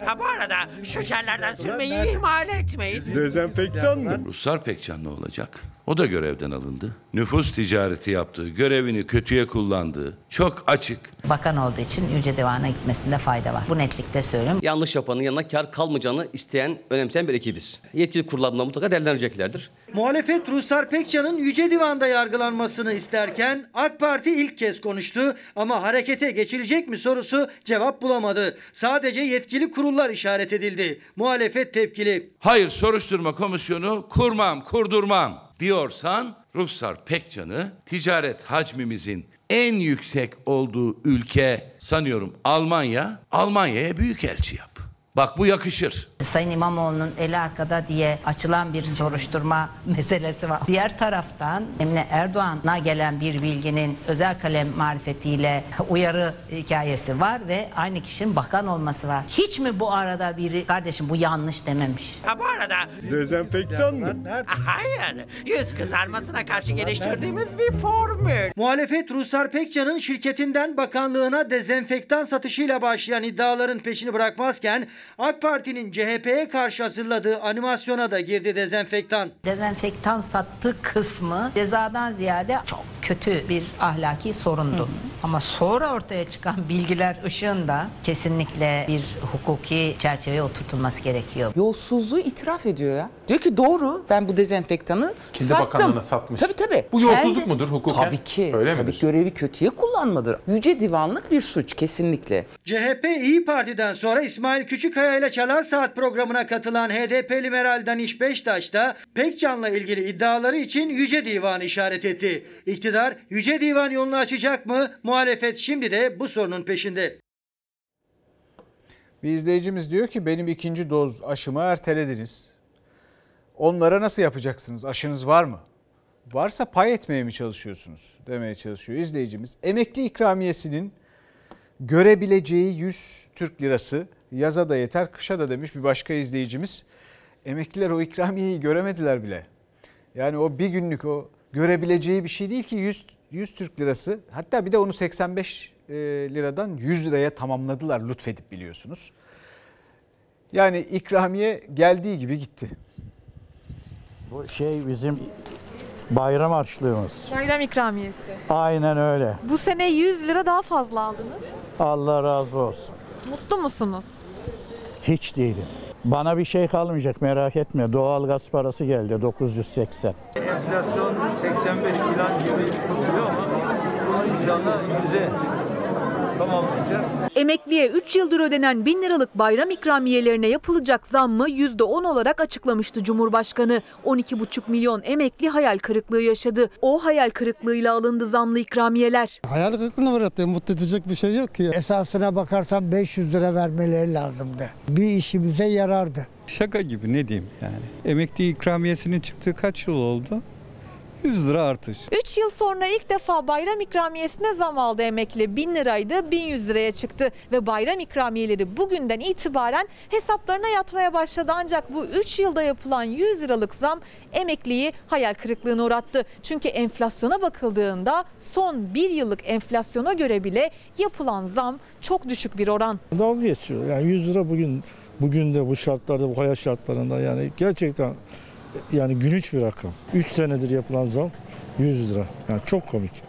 Ha bu arada şu jellerden sürmeyi ihmal etmeyin. Dezenfektan mı? Ruslar Pekcan ne olacak? O da görevden alındı. Nüfus ticareti yaptığı, görevini kötüye kullandığı çok açık. Bakan olduğu için Yüce Divan'a gitmesinde fayda var. Bu netlikte söylüyorum. Yanlış yapanın yanına kar kalmayacağını isteyen, önemseyen bir ekibiz. Yetkili kurullar buna mutlaka değerlendireceklerdir. Muhalefet Ruslar Pekcan'ın Yüce Divan'da yargılanmasını isterken AK Parti ilk kez konuştu ama harekete geçilecek mi sorusu cevap bulamadı. Sadece yetkili kurullar işaret edildi. Muhalefet tepkili. Hayır soruşturma komisyonu kurmam, kurdurmam diyorsan Ruslar Pekcan'ı ticaret hacmimizin en yüksek olduğu ülke sanıyorum Almanya, Almanya'ya büyükelçi yap. Bak bu yakışır. Sayın İmamoğlu'nun eli arkada diye açılan bir soruşturma meselesi var. Diğer taraftan Emine Erdoğan'a gelen bir bilginin özel kalem marifetiyle uyarı hikayesi var ve aynı kişinin bakan olması var. Hiç mi bu arada biri kardeşim bu yanlış dememiş? Ha bu arada Dezenfektan mı? hayır yüz kızarmasına karşı geliştirdiğimiz bir formül. Muhalefet Ruslar Pekcan'ın şirketinden bakanlığına dezenfektan satışıyla başlayan iddiaların peşini bırakmazken AK Parti'nin CHP'ye karşı hazırladığı animasyona da girdi dezenfektan. Dezenfektan sattığı kısmı cezadan ziyade çok kötü bir ahlaki sorundu. Ama sonra ortaya çıkan bilgiler ışığında kesinlikle bir hukuki çerçeveye oturtulması gerekiyor. Yolsuzluğu itiraf ediyor ya. Diyor ki doğru ben bu dezenfektanı Kendi sattım. bakanlığına satmış. Tabii tabii. Bu yolsuzluk mudur hukuken? Tabii ki. Öyle tabii midir? görevi kötüye kullanmadır. Yüce divanlık bir suç kesinlikle. CHP İyi Parti'den sonra İsmail Küçükkaya ile Çalar Saat programına katılan HDP'li Meral Daniş Beştaş da Pekcan'la ilgili iddiaları için Yüce Divan'ı işaret etti. İktidar Yüce Divan yolunu açacak mı? Muhalefet şimdi de bu sorunun peşinde. Bir izleyicimiz diyor ki benim ikinci doz aşımı ertelediniz. Onlara nasıl yapacaksınız? Aşınız var mı? varsa pay etmeye mi çalışıyorsunuz demeye çalışıyor izleyicimiz. Emekli ikramiyesinin görebileceği 100 Türk lirası yaza da yeter kışa da demiş bir başka izleyicimiz. Emekliler o ikramiyeyi göremediler bile. Yani o bir günlük o görebileceği bir şey değil ki 100, 100 Türk lirası. Hatta bir de onu 85 e, liradan 100 liraya tamamladılar lütfedip biliyorsunuz. Yani ikramiye geldiği gibi gitti. Bu şey bizim bayram harçlığımız. Bayram ikramiyesi. Aynen öyle. Bu sene 100 lira daha fazla aldınız. Allah razı olsun. Mutlu musunuz? Hiç değilim. Bana bir şey kalmayacak merak etme. Doğal gaz parası geldi 980. Enflasyon 85 falan gibi duruyor ama inşallah 100'e tamamlayacağız. Emekliye 3 yıldır ödenen 1000 liralık bayram ikramiyelerine yapılacak zammı %10 olarak açıklamıştı Cumhurbaşkanı. 12,5 milyon emekli hayal kırıklığı yaşadı. O hayal kırıklığıyla alındı zamlı ikramiyeler. Hayal kırıklığına uğrattı. Mutlu edecek bir şey yok ki. Esasına bakarsan 500 lira vermeleri lazımdı. Bir işimize yarardı. Şaka gibi ne diyeyim yani. Emekli ikramiyesinin çıktığı kaç yıl oldu? 100 lira artış. 3 yıl sonra ilk defa bayram ikramiyesine zam aldı emekli. 1000 liraydı 1100 liraya çıktı ve bayram ikramiyeleri bugünden itibaren hesaplarına yatmaya başladı. Ancak bu 3 yılda yapılan 100 liralık zam emekliyi hayal kırıklığına uğrattı. Çünkü enflasyona bakıldığında son 1 yıllık enflasyona göre bile yapılan zam çok düşük bir oran. Dalga geçiyor. Yani 100 lira bugün bugün de bu şartlarda bu hayat şartlarında yani gerçekten yani gülünç bir rakam. 3 senedir yapılan zam 100 lira. Yani çok komik.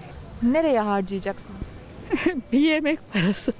Nereye harcayacaksınız? bir yemek parası.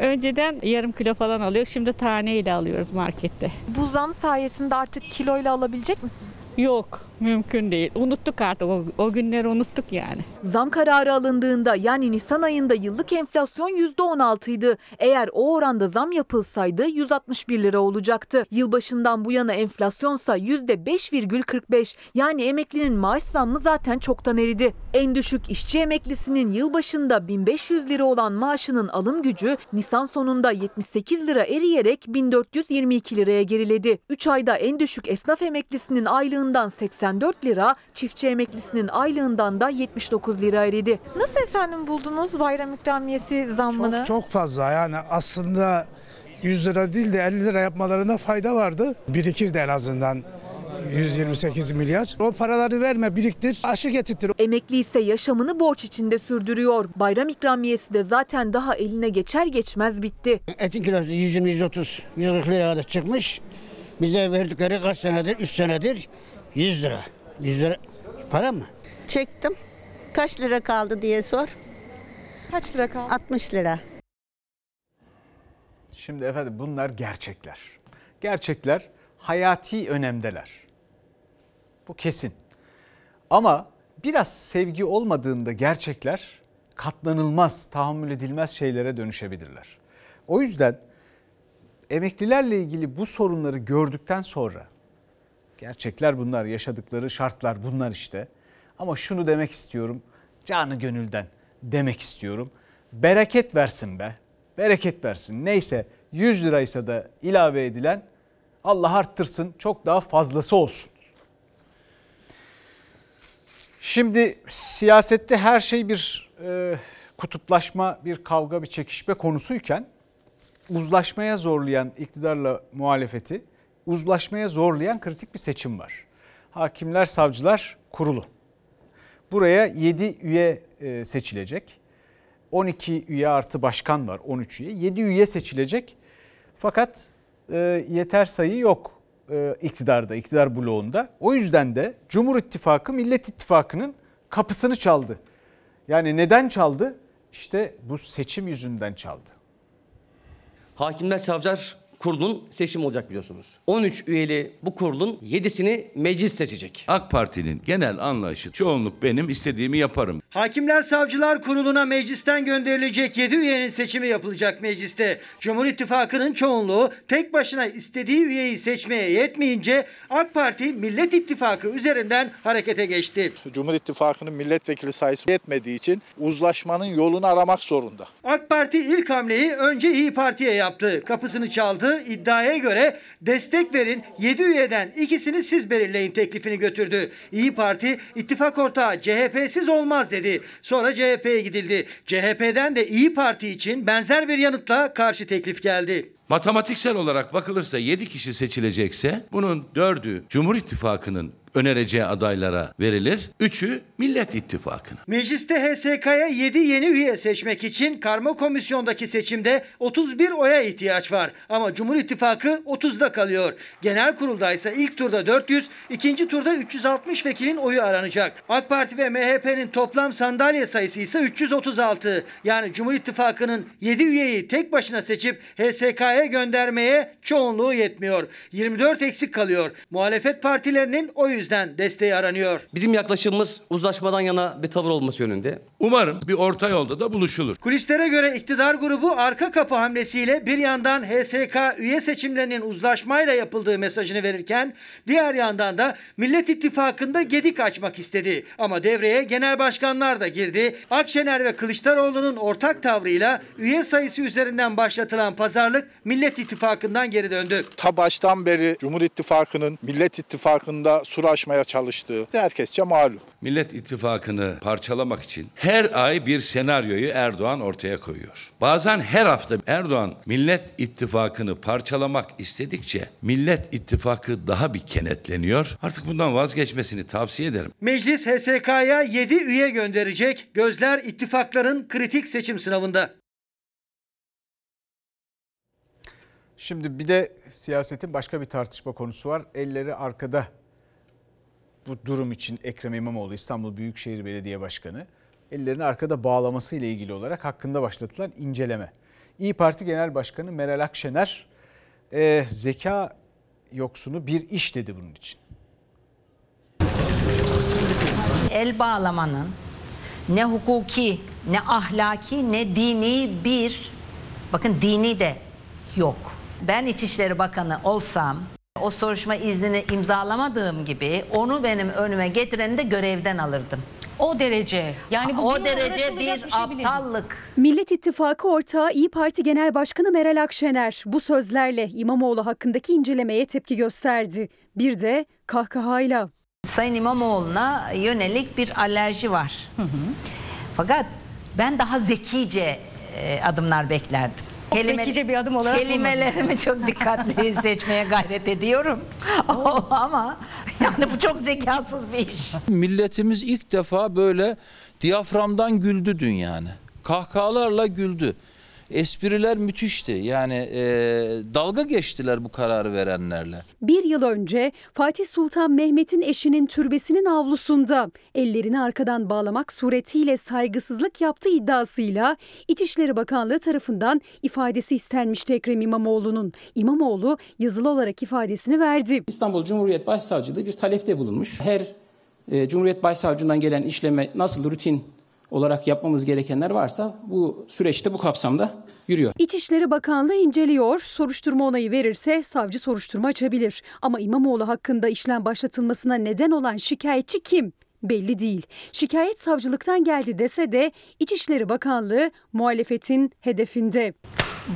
Önceden yarım kilo falan alıyor. Şimdi taneyle alıyoruz markette. Bu zam sayesinde artık kiloyla alabilecek misiniz? Yok mümkün değil. Unuttuk artık o, o günleri unuttuk yani. Zam kararı alındığında yani Nisan ayında yıllık enflasyon %16 idi. Eğer o oranda zam yapılsaydı 161 lira olacaktı. Yılbaşından bu yana enflasyonsa %5,45 yani emeklinin maaş zammı zaten çoktan eridi. En düşük işçi emeklisinin yılbaşında 1500 lira olan maaşının alım gücü Nisan sonunda 78 lira eriyerek 1422 liraya geriledi. 3 ayda en düşük esnaf emeklisinin aylığından 84 lira, çiftçi emeklisinin aylığından da 79 lira eridi. Nasıl efendim buldunuz bayram ikramiyesi zammını? Çok, çok fazla yani aslında 100 lira değil de 50 lira yapmalarına fayda vardı. Birikirdi en azından 128 milyar. O paraları verme biriktir, aşı getirtir. Emekli ise yaşamını borç içinde sürdürüyor. Bayram ikramiyesi de zaten daha eline geçer geçmez bitti. Etin kilosu 120, 130, 140 liraya kadar çıkmış. Bize verdikleri kaç senedir? 3 senedir 100 lira. 100 lira para mı? Çektim. Kaç lira kaldı diye sor. Kaç lira kaldı? 60 lira. Şimdi efendim bunlar gerçekler. Gerçekler hayati önemdeler. Bu kesin. Ama biraz sevgi olmadığında gerçekler katlanılmaz, tahammül edilmez şeylere dönüşebilirler. O yüzden emeklilerle ilgili bu sorunları gördükten sonra gerçekler bunlar, yaşadıkları şartlar bunlar işte. Ama şunu demek istiyorum, canı gönülden demek istiyorum. Bereket versin be, bereket versin. Neyse 100 liraysa da ilave edilen Allah arttırsın, çok daha fazlası olsun. Şimdi siyasette her şey bir e, kutuplaşma, bir kavga, bir çekişme konusuyken uzlaşmaya zorlayan iktidarla muhalefeti, uzlaşmaya zorlayan kritik bir seçim var. Hakimler, Savcılar Kurulu. Buraya 7 üye e, seçilecek. 12 üye artı başkan var 13 üye. 7 üye seçilecek. Fakat e, yeter sayı yok e, iktidarda, iktidar bloğunda. O yüzden de Cumhur İttifakı Millet İttifakı'nın kapısını çaldı. Yani neden çaldı? İşte bu seçim yüzünden çaldı. Hakimler Savcılar Kurulu'nun seçimi olacak biliyorsunuz. 13 üyeli bu kurulun 7'sini meclis seçecek. AK Parti'nin genel anlayışı çoğunluk benim istediğimi yaparım. Hakimler Savcılar Kurulu'na meclisten gönderilecek 7 üyenin seçimi yapılacak mecliste. Cumhur İttifakı'nın çoğunluğu tek başına istediği üyeyi seçmeye yetmeyince AK Parti Millet İttifakı üzerinden harekete geçti. Cumhur İttifakı'nın milletvekili sayısı yetmediği için uzlaşmanın yolunu aramak zorunda. AK Parti ilk hamleyi önce İyi Parti'ye yaptı. Kapısını çaldı yaptığı iddiaya göre destek verin 7 üyeden ikisini siz belirleyin teklifini götürdü. İyi Parti ittifak ortağı CHP'siz olmaz dedi. Sonra CHP'ye gidildi. CHP'den de İyi Parti için benzer bir yanıtla karşı teklif geldi. Matematiksel olarak bakılırsa 7 kişi seçilecekse bunun 4'ü Cumhur İttifakı'nın önereceği adaylara verilir. 3'ü Millet İttifakı'na. Mecliste HSK'ya 7 yeni üye seçmek için karma komisyondaki seçimde 31 oya ihtiyaç var. Ama Cumhur İttifakı 30'da kalıyor. Genel kurulda ise ilk turda 400, ikinci turda 360 vekilin oyu aranacak. AK Parti ve MHP'nin toplam sandalye sayısı ise 336. Yani Cumhur İttifakı'nın 7 üyeyi tek başına seçip HSK'ya göndermeye çoğunluğu yetmiyor. 24 eksik kalıyor. Muhalefet partilerinin o yüzden desteği aranıyor. Bizim yaklaşımımız uzlaşmadan yana bir tavır olması yönünde. Umarım bir orta yolda da buluşulur. Kulislere göre iktidar grubu arka kapı hamlesiyle bir yandan HSK üye seçimlerinin uzlaşmayla yapıldığı mesajını verirken diğer yandan da Millet İttifakı'nda gedik açmak istedi. Ama devreye genel başkanlar da girdi. Akşener ve Kılıçdaroğlu'nun ortak tavrıyla üye sayısı üzerinden başlatılan pazarlık Millet İttifakı'ndan geri döndü. Ta baştan beri Cumhur İttifakı'nın Millet İttifakı'nda sur açmaya çalıştığı herkesçe malum. Millet İttifakı'nı parçalamak için her ay bir senaryoyu Erdoğan ortaya koyuyor. Bazen her hafta Erdoğan Millet İttifakı'nı parçalamak istedikçe Millet İttifakı daha bir kenetleniyor. Artık bundan vazgeçmesini tavsiye ederim. Meclis HSK'ya 7 üye gönderecek. Gözler ittifakların kritik seçim sınavında. Şimdi bir de siyasetin başka bir tartışma konusu var. Elleri arkada bu durum için Ekrem İmamoğlu İstanbul Büyükşehir Belediye Başkanı ellerini arkada bağlaması ile ilgili olarak hakkında başlatılan inceleme. İyi Parti Genel Başkanı Meral Akşener e, zeka yoksunu bir iş dedi bunun için. El bağlamanın ne hukuki, ne ahlaki, ne dini bir, bakın dini de yok. Ben İçişleri Bakanı olsam o soruşturma iznini imzalamadığım gibi onu benim önüme getireni de görevden alırdım. O derece. Yani bu o derece bir, bir şey aptallık. Millet İttifakı ortağı İyi Parti Genel Başkanı Meral Akşener bu sözlerle İmamoğlu hakkındaki incelemeye tepki gösterdi. Bir de kahkahayla. Sayın İmamoğlu'na yönelik bir alerji var. Fakat ben daha zekice e, adımlar beklerdim. Çok zekice bir adım olarak Kelimelerimi çok dikkatli seçmeye gayret ediyorum. Ama yani bu çok zekasız bir iş. Milletimiz ilk defa böyle diyaframdan güldü dün yani. Kahkahalarla güldü. Espriler müthişti. Yani e, dalga geçtiler bu kararı verenlerle. Bir yıl önce Fatih Sultan Mehmet'in eşinin türbesinin avlusunda ellerini arkadan bağlamak suretiyle saygısızlık yaptığı iddiasıyla İçişleri Bakanlığı tarafından ifadesi istenmişti Ekrem İmamoğlu'nun. İmamoğlu yazılı olarak ifadesini verdi. İstanbul Cumhuriyet Başsavcılığı bir talepte bulunmuş. Her e, Cumhuriyet Başsavcılığından gelen işleme nasıl rutin olarak yapmamız gerekenler varsa bu süreçte bu kapsamda yürüyor. İçişleri Bakanlığı inceliyor. Soruşturma onayı verirse savcı soruşturma açabilir. Ama İmamoğlu hakkında işlem başlatılmasına neden olan şikayetçi kim? Belli değil. Şikayet savcılıktan geldi dese de İçişleri Bakanlığı muhalefetin hedefinde.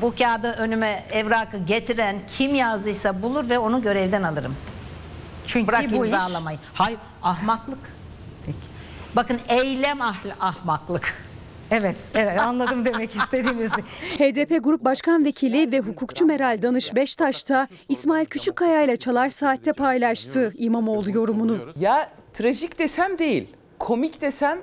Bu kağıdı önüme evrakı getiren kim yazdıysa bulur ve onu görevden alırım. Çünkü Bırak bu iş- imzalamayı. Hayır ahmaklık. Bakın eylem ahmaklık. Evet, evet anladım demek istediğinizi. HDP Grup Başkan Vekili ve hukukçu Meral Danış Beştaş da İsmail Küçükkaya ile Çalar Saat'te paylaştı İmamoğlu yorumunu. Ya trajik desem değil, komik desem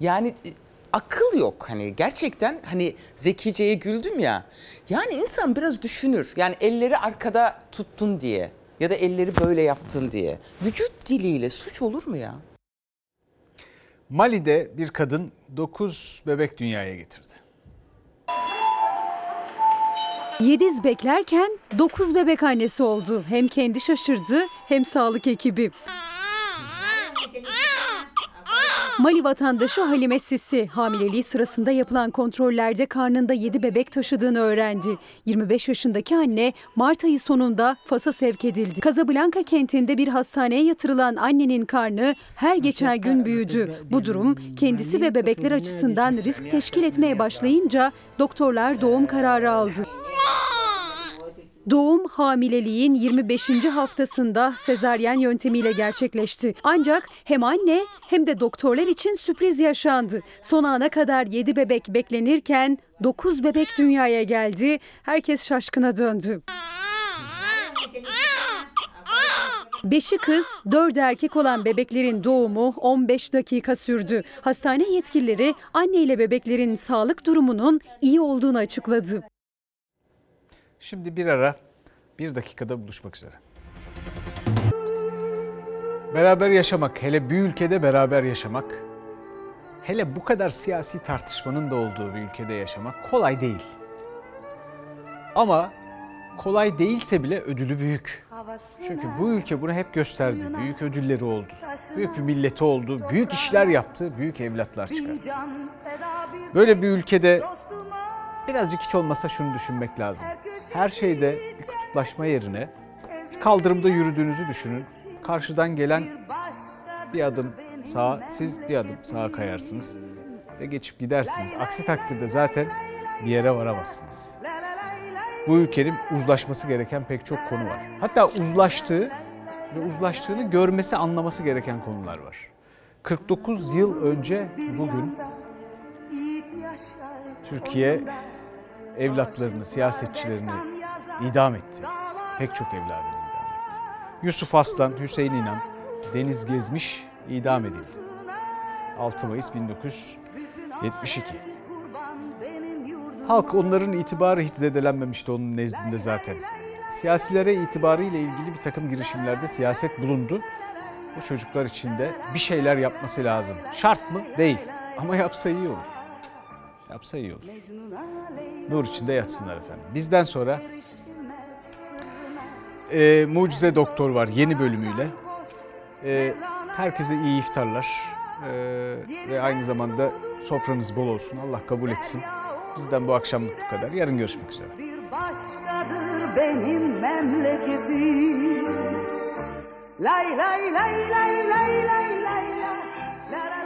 yani e, akıl yok hani gerçekten hani zekiceye güldüm ya. Yani insan biraz düşünür. Yani elleri arkada tuttun diye ya da elleri böyle yaptın diye. Vücut diliyle suç olur mu ya? Mali'de bir kadın 9 bebek dünyaya getirdi. Yediz beklerken 9 bebek annesi oldu. Hem kendi şaşırdı hem sağlık ekibi. Mali vatandaşı Halime Sisi hamileliği sırasında yapılan kontrollerde karnında 7 bebek taşıdığını öğrendi. 25 yaşındaki anne Mart ayı sonunda Fas'a sevk edildi. Casablanca kentinde bir hastaneye yatırılan annenin karnı her geçen gün büyüdü. Bu durum kendisi ve bebekler açısından risk teşkil etmeye başlayınca doktorlar doğum kararı aldı. Doğum hamileliğin 25. haftasında sezaryen yöntemiyle gerçekleşti. Ancak hem anne hem de doktorlar için sürpriz yaşandı. Son ana kadar 7 bebek beklenirken 9 bebek dünyaya geldi. Herkes şaşkına döndü. Beşi kız, dördü erkek olan bebeklerin doğumu 15 dakika sürdü. Hastane yetkilileri anne ile bebeklerin sağlık durumunun iyi olduğunu açıkladı. Şimdi bir ara bir dakikada buluşmak üzere. Beraber yaşamak, hele bir ülkede beraber yaşamak, hele bu kadar siyasi tartışmanın da olduğu bir ülkede yaşamak kolay değil. Ama kolay değilse bile ödülü büyük. Çünkü bu ülke bunu hep gösterdi. Büyük ödülleri oldu. Büyük bir milleti oldu. Büyük işler yaptı. Büyük evlatlar çıkarttı. Böyle bir ülkede birazcık hiç olmasa şunu düşünmek lazım. Her şeyde bir kutuplaşma yerine kaldırımda yürüdüğünüzü düşünün. Karşıdan gelen bir adım sağa, siz bir adım sağa kayarsınız ve geçip gidersiniz. Aksi takdirde zaten bir yere varamazsınız. Bu ülkenin uzlaşması gereken pek çok konu var. Hatta uzlaştığı ve uzlaştığını görmesi, anlaması gereken konular var. 49 yıl önce bugün Türkiye evlatlarını, siyasetçilerini idam etti. Pek çok evladını idam etti. Yusuf Aslan, Hüseyin İnan, Deniz Gezmiş idam edildi. 6 Mayıs 1972. Halk onların itibarı hiç zedelenmemişti onun nezdinde zaten. Siyasilere itibarıyla ilgili bir takım girişimlerde siyaset bulundu. Bu çocuklar için de bir şeyler yapması lazım. Şart mı? Değil. Ama yapsa iyi olur. Yapsa iyi olur. Nur içinde yatsınlar efendim. Bizden sonra e, Mucize Doktor var yeni bölümüyle. E, herkese iyi iftarlar. E, ve aynı zamanda sofranız bol olsun. Allah kabul etsin. Bizden bu akşamlık bu kadar. Yarın görüşmek üzere. başkadır benim memleketim. Lay lay lay lay lay